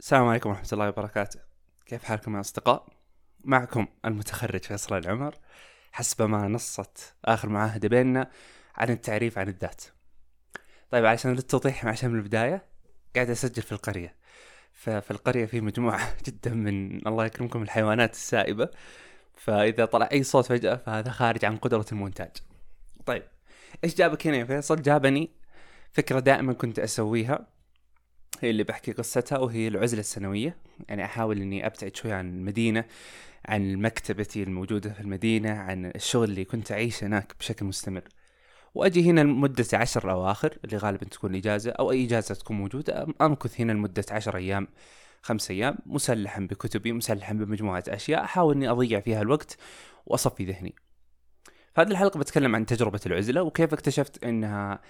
السلام عليكم ورحمة الله وبركاته. كيف حالكم يا أصدقاء؟ معكم المتخرج فيصل العمر. حسب ما نصت آخر معاهدة بيننا عن التعريف عن الذات. طيب عشان للتوضيح عشان من البداية قاعد أسجل في القرية. ففي القرية في مجموعة جدا من الله يكرمكم الحيوانات السائبة. فإذا طلع أي صوت فجأة فهذا خارج عن قدرة المونتاج. طيب إيش جابك هنا يا فيصل؟ جابني فكرة دائما كنت أسويها. هي اللي بحكي قصتها وهي العزلة السنوية. يعني أحاول إني أبتعد شوي عن المدينة عن مكتبتي الموجودة في المدينة عن الشغل اللي كنت أعيشه هناك بشكل مستمر. وأجي هنا لمدة عشر الأواخر اللي غالبا تكون إجازة أو أي إجازة تكون موجودة أمكث هنا لمدة عشر أيام خمس أيام مسلحا بكتبي مسلحا بمجموعة أشياء أحاول إني أضيع فيها الوقت وأصفي ذهني. في هذه الحلقة بتكلم عن تجربة العزلة وكيف اكتشفت أنها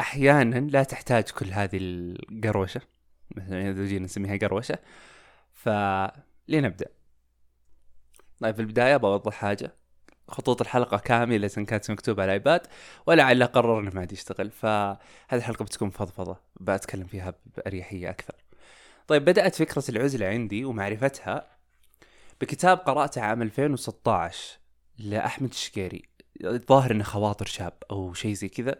أحيانا لا تحتاج كل هذه القروشة مثلا إذا جينا نسميها قروشة فلنبدا طيب في البداية بوضح حاجة. خطوط الحلقة كاملة كانت مكتوبة على الايباد ولعل قرر إنه ما عاد يشتغل. فهذه الحلقة بتكون فضفضة بتكلم فيها بأريحية أكثر. طيب بدأت فكرة العزلة عندي ومعرفتها بكتاب قرأته عام 2016 لأحمد الشقيري. الظاهر إنه خواطر شاب أو شيء زي كذا.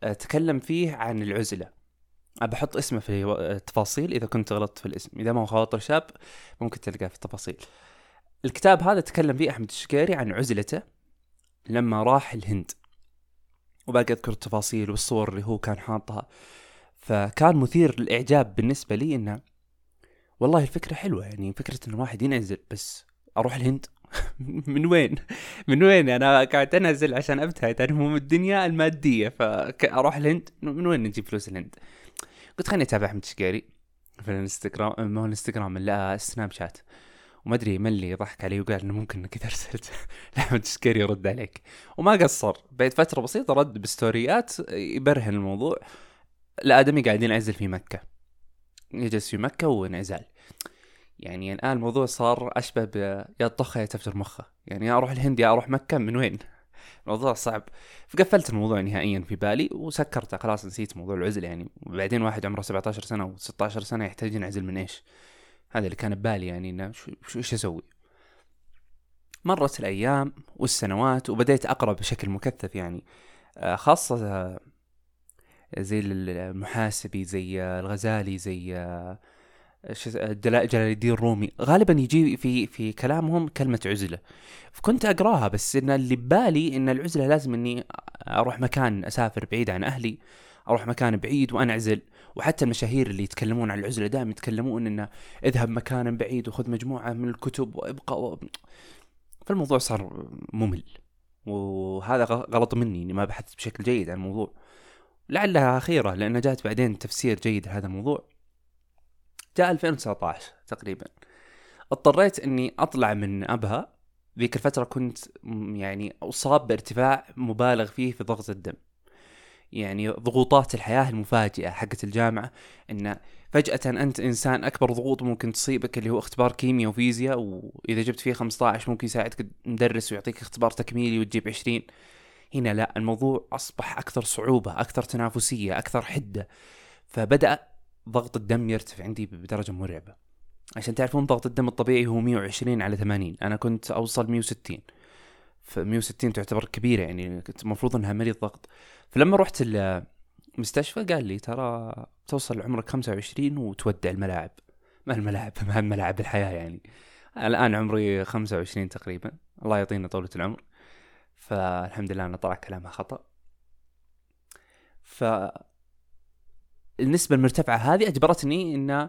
تكلم فيه عن العزلة. بحط اسمه في التفاصيل إذا كنت غلطت في الاسم. إذا ما هو خواطر شاب ممكن تلقاه في التفاصيل. الكتاب هذا تكلم فيه أحمد الشقيري عن عزلته لما راح الهند. وباقي أذكر التفاصيل والصور اللي هو كان حاطها. فكان مثير للإعجاب بالنسبة لي إنه والله الفكرة حلوة يعني فكرة إن الواحد ينعزل بس أروح الهند؟ من وين؟ من وين؟ أنا قاعد أنزل عشان أبتعد عن هموم الدنيا المادية فأروح الهند. من وين نجيب فلوس الهند؟ قلت خليني اتابع احمد شقيري في الانستغرام ما هو الانستغرام لا السناب شات. وما أدري من اللي ضحك علي وقال إنه ممكن إنك أرسلت. لاحمد شقيري يرد عليك. وما قصر. بعد فترة بسيطة رد بستوريات يبرهن الموضوع. الادمي قاعد ينعزل في مكة. يجلس في مكة وانعزال. يعني الآن الموضوع صار أشبه ب يا طخة يا تفجر مخة. يعني يا أروح الهند يا أروح مكة من وين؟ الموضوع صعب. فقفلت الموضوع نهائيا في بالي وسكرته. خلاص نسيت موضوع العزلة يعني. وبعدين واحد عمره 17 سنة و 16 سنة يحتاج ينعزل من إيش؟ هذا اللي كان ببالي يعني إنه شو إيش أسوي؟ مرت الأيام والسنوات وبديت أقرأ بشكل مكثف يعني. آه، خاصة زي المحاسبي زي الغزالي زي آه، جلال الدين الرومي غالبا يجي في في كلامهم كلمة عزلة. فكنت أقراها بس إن اللي ببالي إن العزلة لازم إني أروح مكان أسافر بعيد عن أهلي أروح مكان بعيد وانعزل وحتى المشاهير اللي يتكلمون عن العزلة دائما يتكلمون إنه اذهب مكانا بعيد وخذ مجموعة من الكتب وابقى و... فالموضوع صار ممل. وهذا غلط مني إني ما بحثت بشكل جيد عن الموضوع. لعلها خيره لأن جاءت بعدين تفسير جيد لهذا الموضوع. جاء 2019 تقريبا. اضطريت إني أطلع من أبها. ذيك الفترة كنت يعني أصاب بارتفاع مبالغ فيه في ضغط الدم. يعني ضغوطات الحياة المفاجئة حقت الجامعة إن فجأة أنت إنسان أكبر ضغوط ممكن تصيبك اللي هو اختبار كيمياء وفيزياء وإذا جبت فيه 15 ممكن يساعدك مدرس ويعطيك اختبار تكميلي وتجيب 20 هنا لا الموضوع أصبح أكثر صعوبة أكثر تنافسية أكثر حدة. فبدأ ضغط الدم يرتفع عندي بدرجة مرعبة. عشان تعرفون ضغط الدم الطبيعي هو 120 على 80 أنا كنت أوصل 160 ف 160 تعتبر كبيرة يعني كنت المفروض أنها مريض ضغط. فلما رحت المستشفى قال لي ترى توصل لعمرك 25 وتودع الملاعب. ما الملاعب ما ملاعب الحياة يعني. الآن عمري 25 تقريبا. الله يعطينا طولة العمر. فالحمد لله أنا طلع كلامها خطأ. ف النسبة المرتفعة هذه أجبرتني أن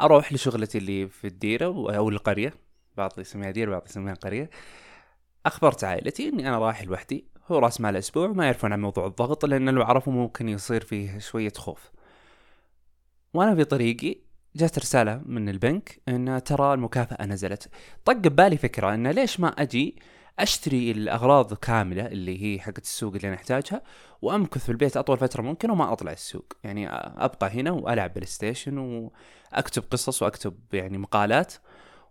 أروح لشغلتي اللي في الديرة أو القرية. بعض يسميها ديرة بعض يسميها قرية. أخبرت عائلتي أني أنا رايح لوحدي. هو راس مال أسبوع ما يعرفون عن موضوع الضغط لأن لو عرفوا ممكن يصير فيه شوية خوف. وأنا في طريقي جات رسالة من البنك أن ترى المكافأة نزلت. طق ببالي فكرة أن ليش ما أجي أشتري الأغراض كاملة اللي هي حقت السوق اللي أنا أحتاجها وأمكث في البيت أطول فترة ممكنة وما أطلع السوق. يعني أبقى هنا وألعب PlayStation وأكتب قصص وأكتب يعني مقالات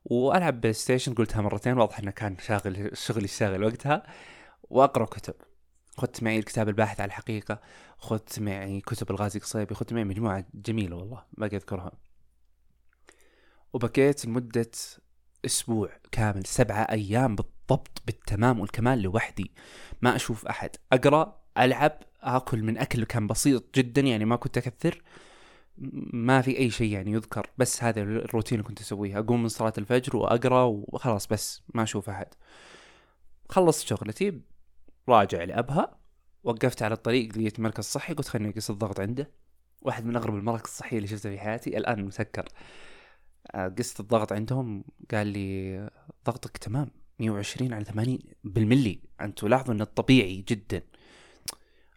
وألعب PlayStation. قلتها مرتين واضح إنه كان شاغل شغلي الشاغل وقتها. وأقرأ كتب. خذت معي الكتاب الباحث عن الحقيقة. خذت معي كتب لغازي القصيبي. خذت معي مجموعة جميلة والله باقي أذكرها. وبكيت لمدة أسبوع كامل سبعة أيام بالضبط بالتمام والكمال لوحدي. ما أشوف أحد. أقرأ ألعب آكل من أكل كان بسيط جدا يعني ما كنت أكثر. ما في أي شيء يعني يذكر. بس هذا الروتين اللي كنت أسويه أقوم من صلاة الفجر وأقرأ وخلاص بس. ما أشوف أحد. خلصت شغلتي راجع لأبها وقفت على الطريق لقيت مركز صحي. قلت خليني أقيس الضغط عنده. واحد من أغرب المراكز الصحية اللي شفتها في حياتي. الآن مسكر. آه، قست الضغط عندهم. قال لي ضغطك تمام. 120 على 80 بالملي. أنتوا لاحظوا إن الطبيعي جدا.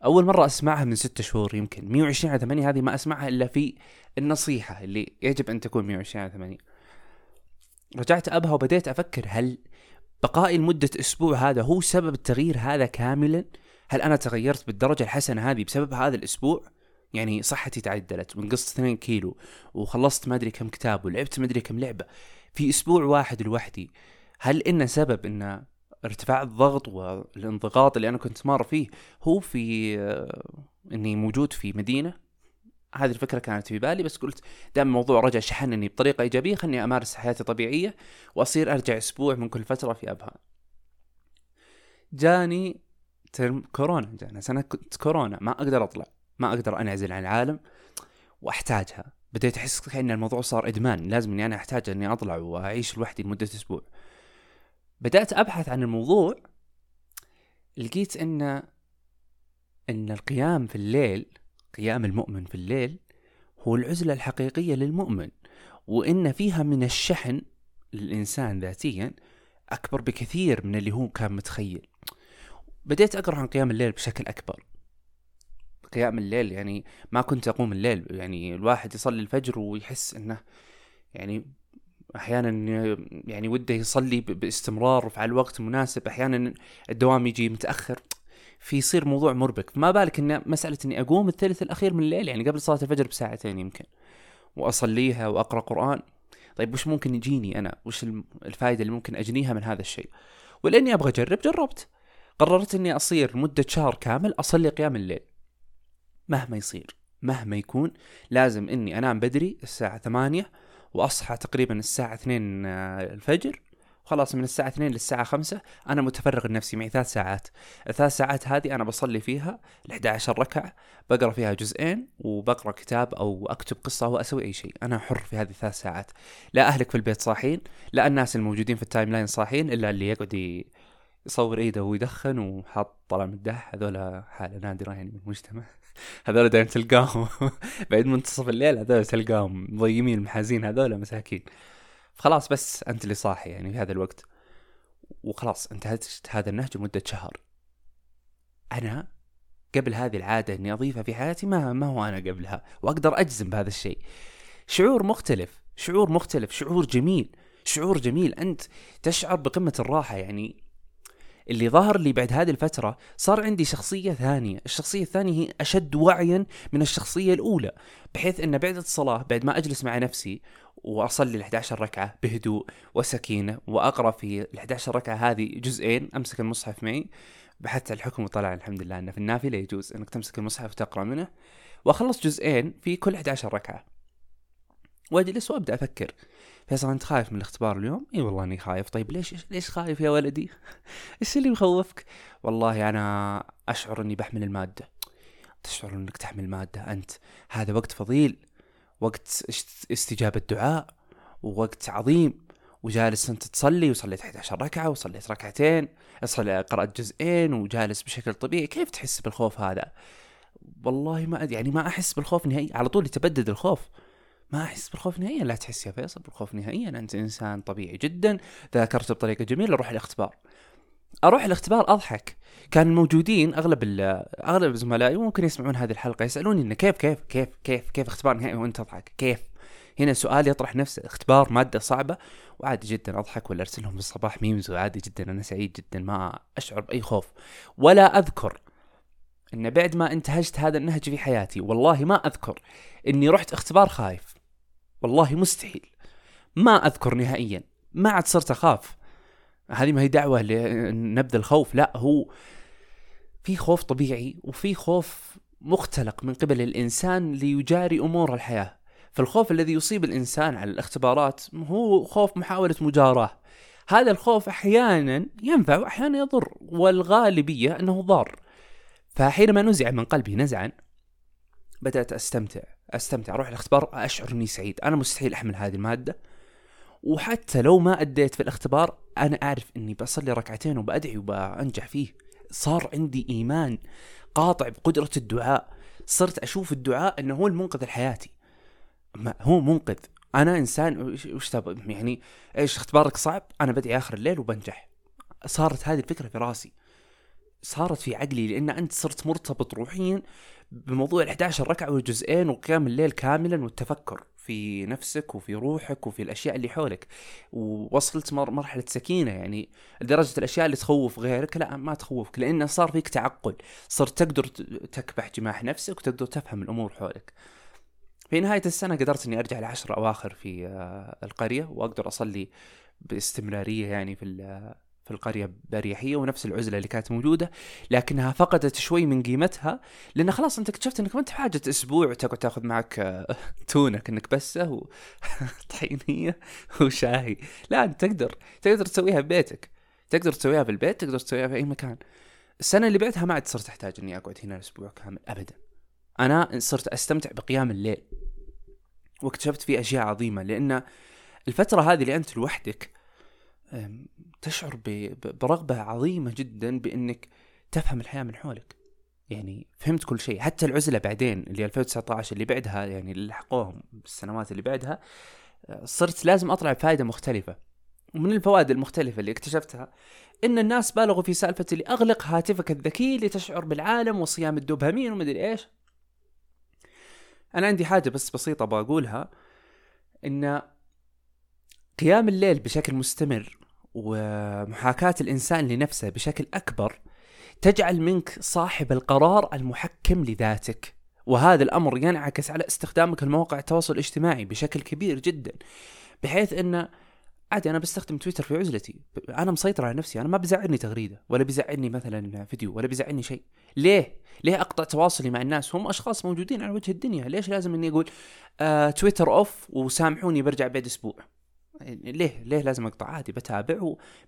أول مرة أسمعها من ستة شهور يمكن. 120 على 80 هذه ما أسمعها إلا في النصيحة اللي يجب أن تكون 120 على 80 رجعت أبها وبديت أفكر هل بقائي لمدة أسبوع هذا هو سبب التغيير هذا كاملا؟ هل أنا تغيرت بالدرجة الحسنة هذه بسبب هذا الأسبوع؟ يعني صحتي تعدلت ونقصت 2 كيلو وخلصت ما أدري كم كتاب ولعبت ما أدري كم لعبة. في أسبوع واحد لوحدي هل إن سبب إن ارتفاع الضغط والانضغاط اللي أنا كنت مار فيه هو في آه، إني موجود في مدينة؟ هذه الفكرة كانت في بالي بس قلت دام الموضوع رجع شحنني بطريقة إيجابية خلني أمارس حياتي طبيعية وأصير أرجع أسبوع من كل فترة في أبها. جاني ترم كورونا جانا كنت كورونا ما أقدر أطلع ما أقدر أنعزل عن العالم وأحتاجها. بديت أحس كأن الموضوع صار إدمان لازم إني أنا أحتاج إني أطلع وأعيش لوحدي لمده أسبوع. بدأت أبحث عن الموضوع لقيت أن أن القيام في الليل قيام المؤمن في الليل هو العزلة الحقيقية للمؤمن وإن فيها من الشحن للإنسان ذاتيا أكبر بكثير من اللي هو كان متخيل. بديت أقرأ عن قيام الليل بشكل أكبر. قيام الليل يعني ما كنت أقوم الليل يعني الواحد يصلي الفجر ويحس أنه يعني أحيانا يعني وده يصلي باستمرار وفي الوقت المناسب أحيانا الدوام يجي متأخر. في يصير موضوع مربك. ما بالك إن مسألة إني أقوم الثلث الأخير من الليل؟ يعني قبل صلاة الفجر بساعتين يمكن. وأصليها وأقرأ قرآن. طيب وش ممكن يجيني أنا؟ وش الفائده اللي ممكن أجنيها من هذا الشيء؟ ولأني أبغى أجرب جربت. قررت إني أصير مدة شهر كامل أصلي قيام الليل. مهما يصير مهما يكون لازم إني أنام بدري الساعة ثمانية وأصحى تقريبا الساعة 2 آه، الفجر. خلاص من الساعة 2 للساعة 5 أنا متفرغ لنفسي معي ثلاث ساعات، الثلاث ساعات هذه أنا بصلي فيها ال 11 ركعة، بقرأ فيها جزئين وبقرأ كتاب أو أكتب قصة أو أسوي أي شيء، أنا حر في هذه الثلاث ساعات، لا أهلك في البيت صاحين، لا الناس الموجودين في ال timeline صاحين إلا اللي يقعد يصور إيده ويدخن وحاط طلال مداح هذول حالة نادرة يعني من المجتمع. هذول دائما تلقاهم. بعد منتصف الليل هذول تلقاهم مضيمين المحازين هذول مساكين. خلاص بس أنت اللي صاحي يعني في هذا الوقت. وخلاص انتهت هذا النهج لمدة شهر. أنا قبل هذه العادة إني أضيفها في حياتي ما ما هو أنا قبلها. وأقدر أجزم بهذا الشيء. شعور مختلف. شعور مختلف. شعور جميل. شعور جميل. أنت تشعر بقمة الراحة يعني اللي ظهر لي بعد هذه الفترة صار عندي شخصية ثانية. الشخصية الثانية هي أشد وعيا من الشخصية الأولى بحيث أن بعد الصلاة بعد ما أجلس مع نفسي وأصلي ال 11 ركعة بهدوء وسكينة وأقرأ في ال 11 ركعة هذه جزئين أمسك المصحف معي. بحثت الحكم وطلع الحمد لله أنه في النافلة يجوز أنك تمسك المصحف وتقرأ منه. وأخلص جزئين في كل 11 ركعة. واجلس وابدا أفكر فيصل أنت خايف من الاختبار اليوم؟ إي والله إني خايف، طيب ليش ليش خايف يا ولدي؟ إيش اللي مخوفك؟ والله أنا أشعر إني بحمل المادة. تشعر إنك تحمل ماده أنت، هذا وقت فضيل، وقت استجابة دعاء، ووقت عظيم، وجالس أنت تصلي وصليت 11 ركعة وصليت ركعتين، قرأت جزئين وجالس بشكل طبيعي، كيف تحس بالخوف هذا؟ والله ما يعني ما أحس بالخوف نهائي، على طول يتبدد الخوف. ما أحس بالخوف نهائيا لا تحس يا فيصل بالخوف نهائيا أنت إنسان طبيعي جدا ذاكرت بطريقة جميلة أروح الاختبار. أروح الاختبار أضحك. كان الموجودين أغلب أغلب زملائي ممكن يسمعون هذه الحلقة يسألوني إنه كيف كيف كيف كيف كيف اختبار نهائي وأنت تضحك؟ كيف؟ هنا سؤال يطرح نفسه اختبار مادة صعبة وعادي جدا أضحك ولا أرسل لهم بالصباح ميمز وعادي جدا أنا سعيد جدا ما أشعر بأي خوف. ولا أذكر إن بعد ما انتهجت هذا النهج في حياتي والله ما أذكر إني رحت اختبار خايف. والله مستحيل. ما أذكر نهائيا. ما عاد صرت أخاف. هذه ما هي دعوة لنبذ الخوف. لا هو في خوف طبيعي وفي خوف مختلق من قبل الإنسان ليجاري أمور الحياة. فالخوف الذي يصيب الإنسان على الاختبارات هو خوف محاولة مجاراة. هذا الخوف أحيانا ينفع واحيانا يضر والغالبية أنه ضار. فحينما نزع من قلبي نزعا بدأت أستمتع. أستمتع أروح الإختبار اشعر اني سعيد. أنا مستحيل أحمل هذه المادة. وحتى لو ما أديت في الإختبار أنا أعرف إني بصلي ركعتين وبأدعي وبأنجح فيه. صار عندي إيمان قاطع بقدرة الدعاء. صرت أشوف الدعاء إنه هو المنقذ لحياتي. ما هو منقذ. أنا إنسان وش يعني إيش إختبارك صعب؟ أنا بدعي آخر الليل وبنجح. صارت هذه الفكرة في راسي. صارت في عقلي لأن أنت صرت مرتبط روحيا بموضوع ال 11 ركعه والجزئين وقيام الليل كاملا والتفكر في نفسك وفي روحك وفي الأشياء اللي حولك. ووصلت مر مرحلة سكينة يعني لدرجة الأشياء اللي تخوف غيرك لا ما تخوفك لأنه صار فيك تعقل. صرت تقدر تكبح جماح نفسك وتقدر تفهم الأمور حولك. في نهاية السنة قدرت إني أرجع العشر أواخر في آه، القرية وأقدر أصلي باستمرارية يعني في في القرية بأريحية ونفس العزلة اللي كانت موجودة لكنها فقدت شوي من قيمتها لأن خلاص أنت اكتشفت أنك ما أنت بحاجة أسبوع تقعد تأخذ معك آه، تونة كأنك بسة وطحينية وشاهي. لا أنت تقدر تقدر تسويها ببيتك تقدر تسويها في البيت تقدر تسويها في أي مكان. السنة اللي بعدها ما عاد صرت أحتاج إني أقعد هنا أسبوع كامل أبدا. أنا صرت أستمتع بقيام الليل واكتشفت فيه أشياء عظيمة لأن الفترة هذه اللي أنت لوحدك تشعر برغبة عظيمة جدا بأنك تفهم الحياة من حولك. يعني فهمت كل شيء. حتى العزلة بعدين اللي 2019 اللي بعدها يعني اللي لحقوهم بالسنوات اللي بعدها صرت لازم أطلع بفائدة مختلفة. ومن الفوائد المختلفة اللي اكتشفتها إن الناس بالغوا في سالفة اللي أغلق هاتفك الذكي لتشعر بالعالم وصيام الدوبامين ومدري إيش. أنا عندي حاجة بس بسيطة بقولها إن قيام الليل بشكل مستمر ومحاكاة الإنسان لنفسه بشكل أكبر تجعل منك صاحب القرار المحكم لذاتك. وهذا الأمر ينعكس على استخدامك لمواقع التواصل الاجتماعي بشكل كبير جدا بحيث أن عادي أنا بستخدم تويتر في عزلتي. أنا مسيطر على نفسي أنا ما بزعلني تغريدة ولا بزعلني مثلا فيديو ولا بزعلني شيء. ليه؟ ليه أقطع تواصلي مع الناس؟ هم أشخاص موجودين على وجه الدنيا. ليش لازم إني أقول آه تويتر أوف وسامحوني برجع بعد أسبوع؟ ليه ليه لازم أقطع؟ عادي بتابع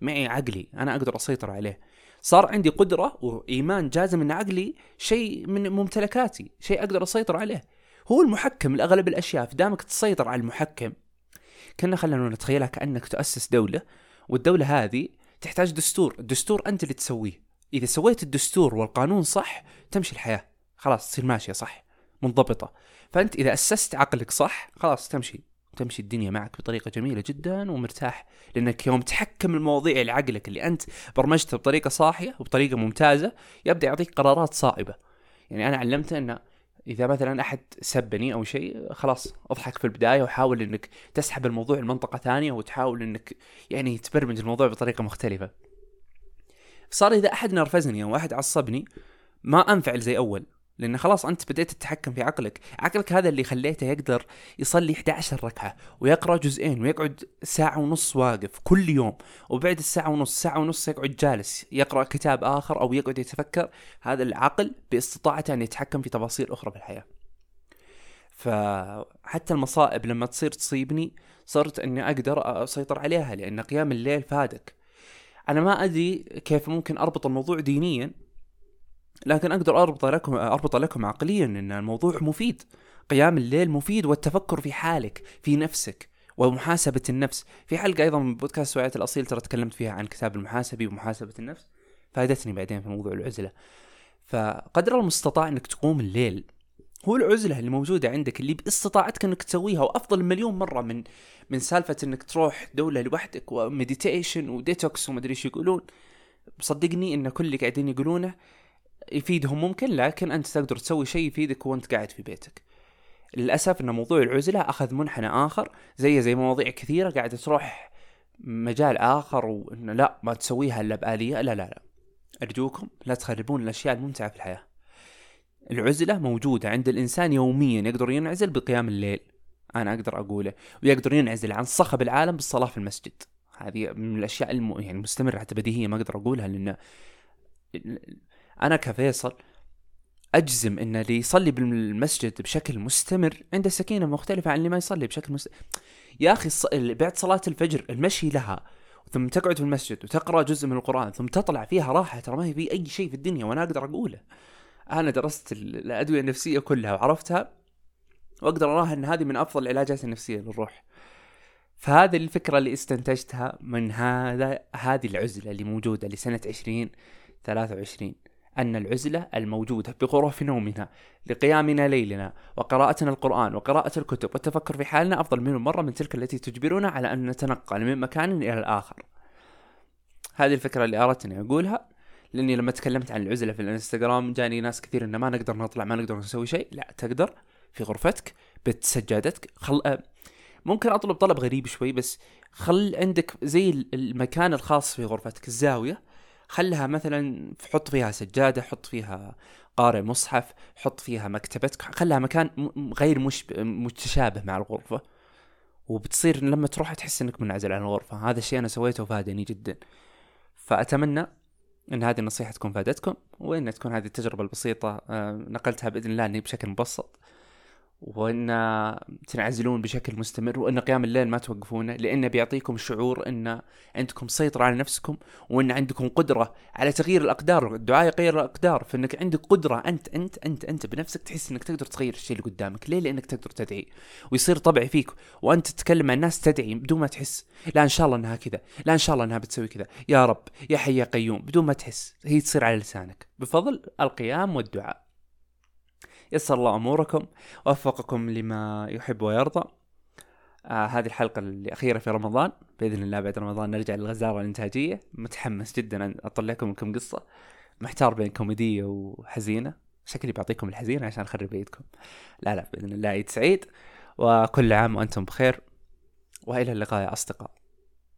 ومعي عقلي أنا أقدر أسيطر عليه. صار عندي قدرة وإيمان جازم إن عقلي شيء من ممتلكاتي شيء أقدر أسيطر عليه. هو المحكم لأغلب الأشياء فدامك تسيطر على المحكم. كنا خلينا نتخيلها كأنك تؤسس دولة والدولة هذه تحتاج دستور الدستور أنت اللي تسويه. إذا سويت الدستور والقانون صح تمشي الحياة. خلاص تصير ماشية صح منضبطة. فأنت إذا أسست عقلك صح خلاص تمشي. تمشي الدنيا معك بطريقة جميلة جدا ومرتاح لأنك يوم تحكم المواضيع لعقلك اللي أنت برمجته بطريقة صاحية وبطريقة ممتازة يبدأ يعطيك قرارات صائبة. يعني أنا علمته انه إذا مثلا أحد سبني أو شيء خلاص أضحك في البداية وحاول إنك تسحب الموضوع لمنطقة ثانية وتحاول إنك يعني تبرمج الموضوع بطريقة مختلفة. صار إذا أحد نرفزني أو أحد عصبني ما أنفعل زي أول. لأن خلاص أنت بديت تتحكم في عقلك. عقلك هذا اللي خليته يقدر يصلي 11 ركعة ويقرأ جزئين ويقعد ساعة ونص واقف كل يوم وبعد الساعة ونص ساعة ونص يقعد جالس يقرأ كتاب آخر أو يقعد يتفكر. هذا العقل باستطاعته أن يتحكم في تفاصيل أخرى في الحياة. فحتى المصائب لما تصير تصيبني صرت أني أقدر أسيطر عليها لأن قيام الليل فادك. أنا ما أدري كيف ممكن أربط الموضوع دينيا لكن أقدر اربط لكم اربط لكم عقليا إن الموضوع مفيد. قيام الليل مفيد والتفكر في حالك في نفسك ومحاسبة النفس. في حلقة أيضا من بودكاست سوية الأصيل ترى تكلمت فيها عن كتاب المحاسبي ومحاسبة النفس. فادتني بعدين في موضوع العزلة. فقدر المستطاع أنك تقوم الليل هو العزلة اللي موجودة عندك اللي باستطاعتك إنك تسويها وأفضل مليون مرة من من سالفة إنك تروح دولة لوحدك و meditation و detox ومدري إيش يقولون. صدقني إن كل اللي قاعدين يقولونه يفيدهم ممكن لكن أنت تقدر تسوي شيء يفيدك وأنت قاعد في بيتك. للأسف إن موضوع العزلة أخذ منحنى آخر زي زي مواضيع كثيرة قاعدة تروح مجال آخر وإنه لا ما تسويها إلا بآلية. لا لا لا. أرجوكم لا تخربون الأشياء الممتعة في الحياة. العزلة موجودة عند الإنسان يوميا يقدر ينعزل بقيام الليل أنا أقدر أقوله ويقدر ينعزل عن صخب العالم بالصلاة في المسجد. هذه من الأشياء الم... يعني مستمرة حتى بديهية ما أقدر أقولها لأن أنا كفيصل أجزم إن اللي يصلي بالمسجد بشكل مستمر عنده سكينة مختلفة عن اللي ما يصلي بشكل مستمر يا أخي الص... بعد صلاة الفجر المشي لها ثم تقعد في المسجد وتقرأ جزء من القرآن ثم تطلع فيها راحة ترى ما هي في أي شيء في الدنيا وأنا أقدر أقوله. أنا درست الأدوية النفسية كلها وعرفتها وأقدر أراها إن هذه من أفضل العلاجات النفسية للروح. فهذه الفكرة اللي استنتجتها من هذا هذه العزلة اللي موجودة لسنة 20 23 أن العزلة الموجودة بغرف نومنا لقيامنا ليلنا وقراءتنا القرآن وقراءة الكتب والتفكر في حالنا أفضل مليون مرة من تلك التي تجبرنا على أن نتنقل من مكان إلى الآخر. هذه الفكرة اللي أردت أني أقولها لأني لما تكلمت عن العزلة في الإنستغرام جاني ناس كثير إنه ما نقدر نطلع ما نقدر نسوي شيء. لا تقدر في غرفتك بسجادتك خل ممكن أطلب طلب غريب شوي بس خل عندك زي المكان الخاص في غرفتك الزاوية. خلها مثلا حط فيها سجادة حط فيها قارئ مصحف حط فيها مكتبتك خلها مكان غير مش متشابه مع الغرفة. وبتصير لما تروح تحس إنك منعزل عن الغرفة. هذا الشيء أنا سويته وفادني جدا. فأتمنى إن هذه النصيحة تكون فادتكم وإن تكون هذه التجربة البسيطة آه، نقلتها بإذن الله إني بشكل مبسط. وأن تنعزلون بشكل مستمر وأن قيام الليل ما توقفونه لأنه بيعطيكم شعور أن عندكم سيطرة على نفسكم وأن عندكم قدرة على تغيير الأقدار. الدعاء يغير الأقدار فإنك عندك قدرة أنت أنت أنت أنت بنفسك تحس إنك تقدر تغير الشيء اللي قدامك. ليه؟ لأنك تقدر تدعي ويصير طبعي فيك وأنت تتكلم مع الناس تدعي بدون ما تحس. لا إن شاء الله إنها كذا لا إن شاء الله إنها بتسوي كذا. يا رب يا حي يا قيوم بدون ما تحس هي تصير على لسانك. بفضل القيام والدعاء. يسر الله أموركم ووفقكم لما يحب ويرضى. آه هذه الحلقة الأخيرة في رمضان. بإذن الله بعد رمضان نرجع للغزارة الإنتاجية. متحمس جدا اطلعكم لكم قصة. محتار بين كوميدية وحزينة. شكلي بعطيكم الحزينة عشان أخرب بيتكم. لا لا بإذن الله عيد سعيد. وكل عام وأنتم بخير. وإلى اللقاء يا أصدقاء.